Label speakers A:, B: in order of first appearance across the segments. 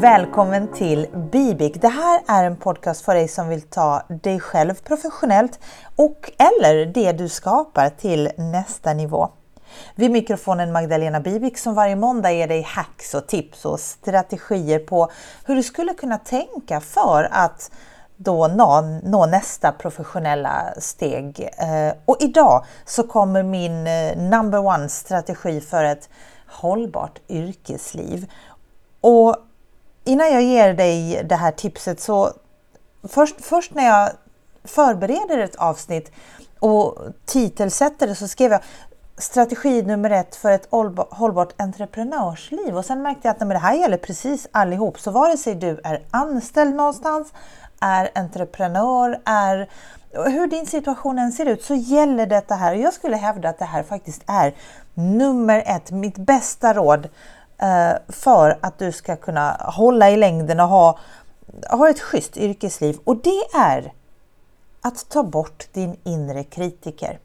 A: Välkommen till Bibik. Det här är en podcast för dig som vill ta dig själv professionellt och eller det du skapar till nästa nivå. Vid mikrofonen Magdalena Bibik som varje måndag ger dig hacks och tips och strategier på hur du skulle kunna tänka för att då nå, nå nästa professionella steg. Eh, och idag så kommer min eh, number one strategi för ett hållbart yrkesliv. Och innan jag ger dig det här tipset så först, först när jag förbereder ett avsnitt och titelsätter det så skrev jag strategi nummer ett för ett hållbart entreprenörsliv. Och sen märkte jag att det här gäller precis allihop. Så vare sig du är anställd någonstans, är entreprenör, är hur din situation än ser ut så gäller detta här. Jag skulle hävda att det här faktiskt är nummer ett, mitt bästa råd eh, Eh, för att du ska kunna hålla i längden och ha, ha ett schysst yrkesliv. Och det är att ta bort din inre kritiker.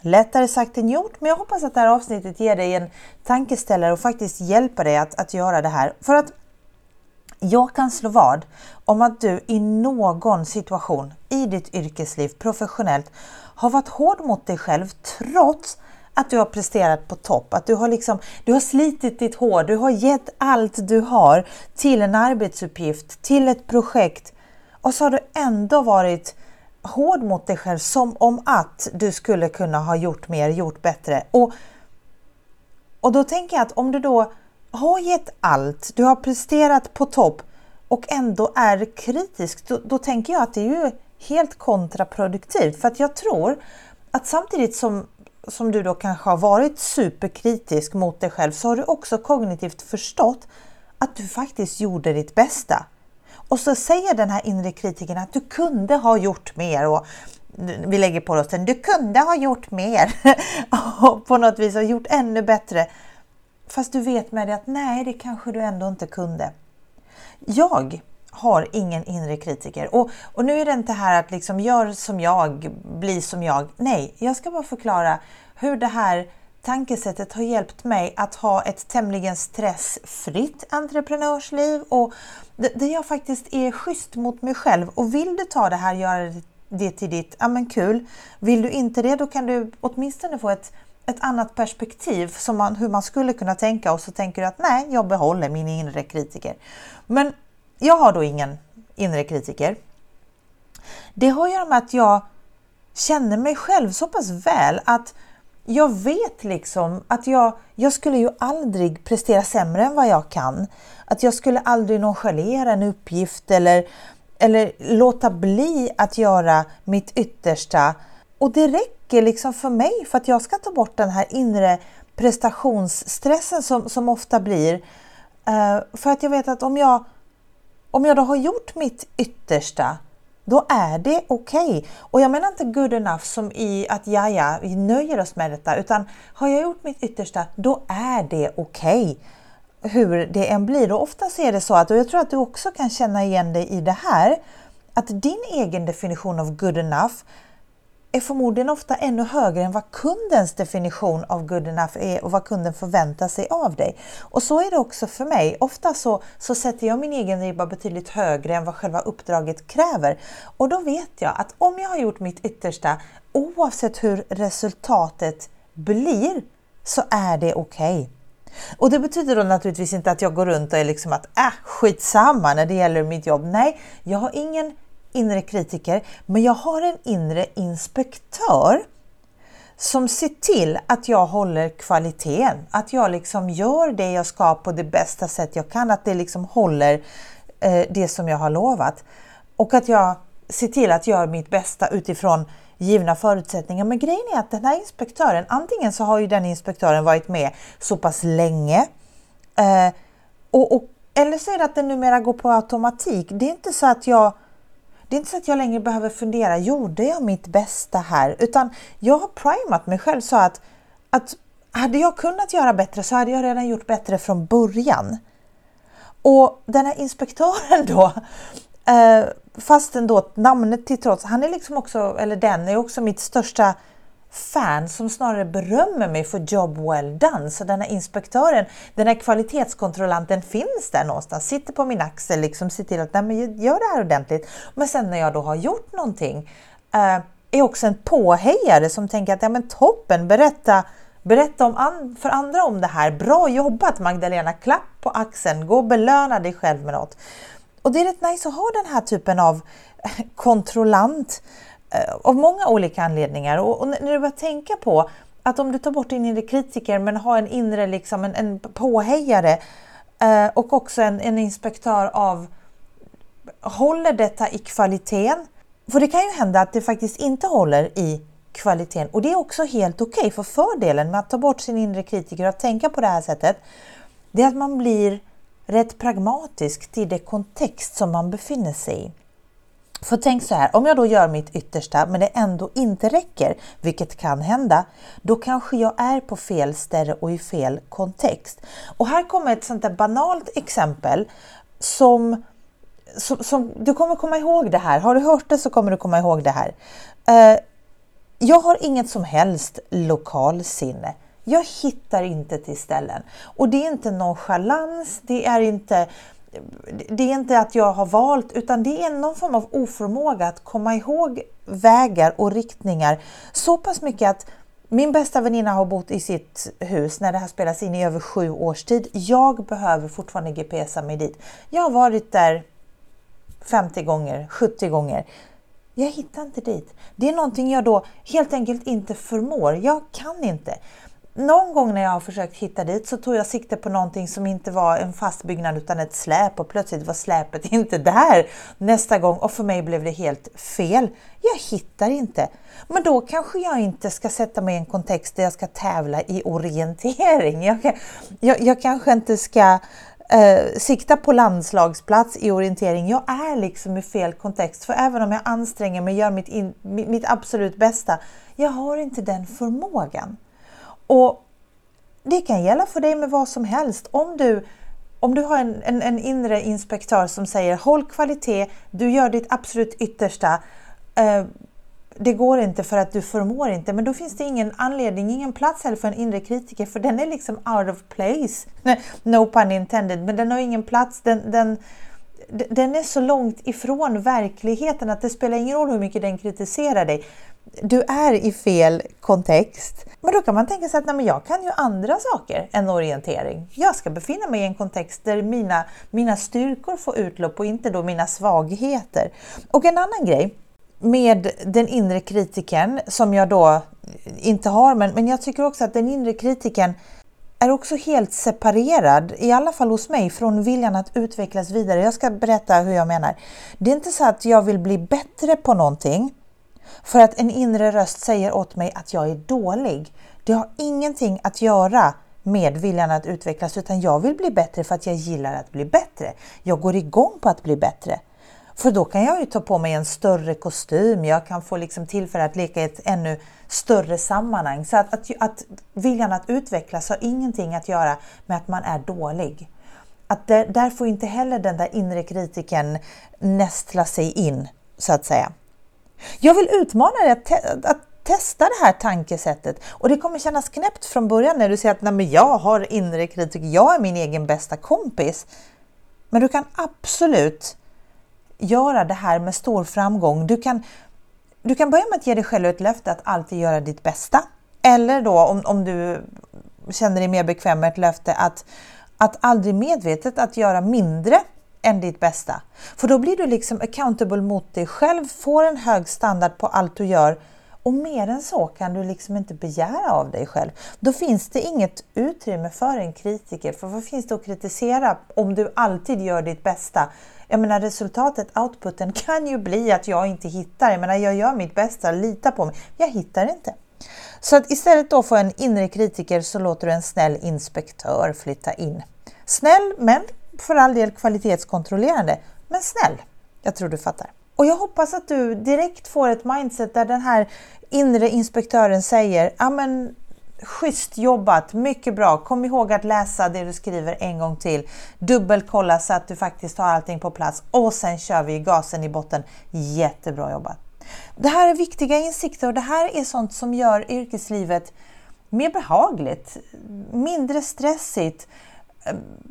A: Lättare sagt än gjort, men jag hoppas att det här avsnittet ger dig en tankeställare och faktiskt hjälper dig att, att göra det här. För att jag kan slå vad om att du i någon situation i ditt yrkesliv professionellt har varit hård mot dig själv trots att du har presterat på topp, att du har, liksom, du har slitit ditt hår, du har gett allt du har till en arbetsuppgift, till ett projekt och så har du ändå varit hård mot dig själv som om att du skulle kunna ha gjort mer, gjort bättre. Och, och då tänker jag att om du då har gett allt, du har presterat på topp och ändå är kritisk, då, då tänker jag att det är ju helt kontraproduktivt. För att jag tror att samtidigt som, som du då kanske har varit superkritisk mot dig själv så har du också kognitivt förstått att du faktiskt gjorde ditt bästa. Och så säger den här inre kritiken att du kunde ha gjort mer och vi lägger på rösten, du kunde ha gjort mer och på något vis ha gjort ännu bättre. Fast du vet med dig att nej, det kanske du ändå inte kunde. Jag har ingen inre kritiker. Och, och nu är det inte här att liksom gör som jag, bli som jag. Nej, jag ska bara förklara hur det här tankesättet har hjälpt mig att ha ett tämligen stressfritt entreprenörsliv och där jag faktiskt är schysst mot mig själv. Och vill du ta det här och göra det till ditt, ja men kul. Vill du inte det, då kan du åtminstone få ett, ett annat perspektiv, som man, hur man skulle kunna tänka och så tänker du att nej, jag behåller min inre kritiker. Men jag har då ingen inre kritiker. Det har att göra med att jag känner mig själv så pass väl att jag vet liksom att jag, jag skulle ju aldrig prestera sämre än vad jag kan. Att jag skulle aldrig nonchalera en uppgift eller, eller låta bli att göra mitt yttersta. Och det räcker liksom för mig för att jag ska ta bort den här inre prestationsstressen som, som ofta blir. Uh, för att jag vet att om jag, om jag då har gjort mitt yttersta då är det okej. Okay. Och jag menar inte good enough som i att ja, ja, vi nöjer oss med detta, utan har jag gjort mitt yttersta, då är det okej. Okay. Hur det än blir. Och oftast är det så att, och jag tror att du också kan känna igen dig i det här, att din egen definition av good enough är förmodligen ofta ännu högre än vad kundens definition av good enough är och vad kunden förväntar sig av dig. Och så är det också för mig. Ofta så, så sätter jag min egen ribba betydligt högre än vad själva uppdraget kräver. Och då vet jag att om jag har gjort mitt yttersta, oavsett hur resultatet blir, så är det okej. Okay. Och det betyder då naturligtvis inte att jag går runt och är liksom att äh, skitsamma när det gäller mitt jobb. Nej, jag har ingen inre kritiker, men jag har en inre inspektör som ser till att jag håller kvaliteten, att jag liksom gör det jag ska på det bästa sätt jag kan, att det liksom håller eh, det som jag har lovat. Och att jag ser till att göra mitt bästa utifrån givna förutsättningar. Men grejen är att den här inspektören, antingen så har ju den inspektören varit med så pass länge eh, och, och, eller så är det att den numera går på automatik. Det är inte så att jag det är inte så att jag längre behöver fundera, gjorde jag mitt bästa här? Utan jag har primat mig själv så att, att hade jag kunnat göra bättre så hade jag redan gjort bättre från början. Och den här inspektören då, eh, fastän då namnet till trots, han är liksom också, eller den är också mitt största fan som snarare berömmer mig för job well done. Så den här inspektören, den här kvalitetskontrollanten finns där någonstans, sitter på min axel, liksom ser till att Nej, men gör det här ordentligt. Men sen när jag då har gjort någonting eh, är också en påhejare som tänker att ja, men toppen, berätta, berätta om an, för andra om det här. Bra jobbat Magdalena, klapp på axeln, gå och belöna dig själv med något. Och det är rätt nice att ha den här typen av kontrollant Eh, av många olika anledningar. Och, och, när du börjar tänka på att om du tar bort din inre kritiker men har en inre liksom en, en påhejare eh, och också en, en inspektör av håller detta i kvaliteten? För det kan ju hända att det faktiskt inte håller i kvaliteten och det är också helt okej okay, för fördelen med att ta bort sin inre kritiker och att tänka på det här sättet det är att man blir rätt pragmatisk till det kontext som man befinner sig i. För tänk så här, om jag då gör mitt yttersta men det ändå inte räcker, vilket kan hända, då kanske jag är på fel ställe och i fel kontext. Och här kommer ett sånt där banalt exempel som, som, som, du kommer komma ihåg det här. Har du hört det så kommer du komma ihåg det här. Uh, jag har inget som helst lokalsinne. Jag hittar inte till ställen. Och det är inte nonchalans, det är inte det är inte att jag har valt utan det är någon form av oförmåga att komma ihåg vägar och riktningar så pass mycket att min bästa väninna har bott i sitt hus när det här spelas in i över sju års tid. Jag behöver fortfarande GPSa mig dit. Jag har varit där 50 gånger, 70 gånger. Jag hittar inte dit. Det är någonting jag då helt enkelt inte förmår. Jag kan inte någon gång när jag har försökt hitta dit så tog jag sikte på någonting som inte var en fast byggnad utan ett släp och plötsligt var släpet inte där nästa gång och för mig blev det helt fel. Jag hittar inte. Men då kanske jag inte ska sätta mig i en kontext där jag ska tävla i orientering. Jag, jag, jag kanske inte ska eh, sikta på landslagsplats i orientering. Jag är liksom i fel kontext för även om jag anstränger mig och gör mitt, in, mitt absolut bästa, jag har inte den förmågan. Och Det kan gälla för dig med vad som helst. Om du, om du har en, en, en inre inspektör som säger håll kvalitet, du gör ditt absolut yttersta. Eh, det går inte för att du förmår inte, men då finns det ingen anledning, ingen plats heller för en inre kritiker, för den är liksom out of place. No pun intended, men den har ingen plats. Den, den, den är så långt ifrån verkligheten att det spelar ingen roll hur mycket den kritiserar dig du är i fel kontext. Men då kan man tänka sig att nej, men jag kan ju andra saker än orientering. Jag ska befinna mig i en kontext där mina, mina styrkor får utlopp och inte då mina svagheter. Och en annan grej med den inre kritiken som jag då inte har, men, men jag tycker också att den inre kritiken är också helt separerad, i alla fall hos mig, från viljan att utvecklas vidare. Jag ska berätta hur jag menar. Det är inte så att jag vill bli bättre på någonting för att en inre röst säger åt mig att jag är dålig. Det har ingenting att göra med viljan att utvecklas utan jag vill bli bättre för att jag gillar att bli bättre. Jag går igång på att bli bättre. För då kan jag ju ta på mig en större kostym, jag kan få liksom tillfälle att leka i ett ännu större sammanhang. Så att, att, att viljan att utvecklas har ingenting att göra med att man är dålig. Att där, där får inte heller den där inre kritiken nästla sig in, så att säga. Jag vill utmana dig att, te att testa det här tankesättet och det kommer kännas knäppt från början när du säger att Nej, men jag har inre kritik, jag är min egen bästa kompis. Men du kan absolut göra det här med stor framgång. Du kan, du kan börja med att ge dig själv ett löfte att alltid göra ditt bästa. Eller då om, om du känner dig mer bekväm med ett löfte att, att aldrig medvetet att göra mindre än ditt bästa. För då blir du liksom accountable mot dig själv, får en hög standard på allt du gör och mer än så kan du liksom inte begära av dig själv. Då finns det inget utrymme för en kritiker. För vad finns det att kritisera om du alltid gör ditt bästa? Jag menar resultatet, outputen, kan ju bli att jag inte hittar. Jag menar jag gör mitt bästa, lita på mig. Jag hittar inte. Så att istället då för en inre kritiker så låter du en snäll inspektör flytta in. Snäll men för all del kvalitetskontrollerande, men snäll. Jag tror du fattar. Och jag hoppas att du direkt får ett mindset där den här inre inspektören säger ja men schysst jobbat, mycket bra. Kom ihåg att läsa det du skriver en gång till. Dubbelkolla så att du faktiskt har allting på plats och sen kör vi gasen i botten. Jättebra jobbat! Det här är viktiga insikter och det här är sånt som gör yrkeslivet mer behagligt, mindre stressigt,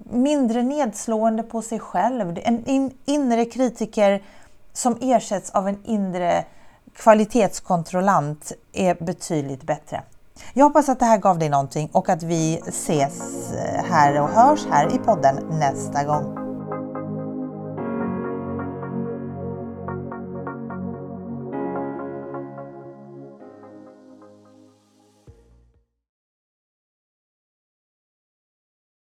A: mindre nedslående på sig själv. En inre kritiker som ersätts av en inre kvalitetskontrollant är betydligt bättre. Jag hoppas att det här gav dig någonting och att vi ses eh, här och hörs här i podden nästa gång.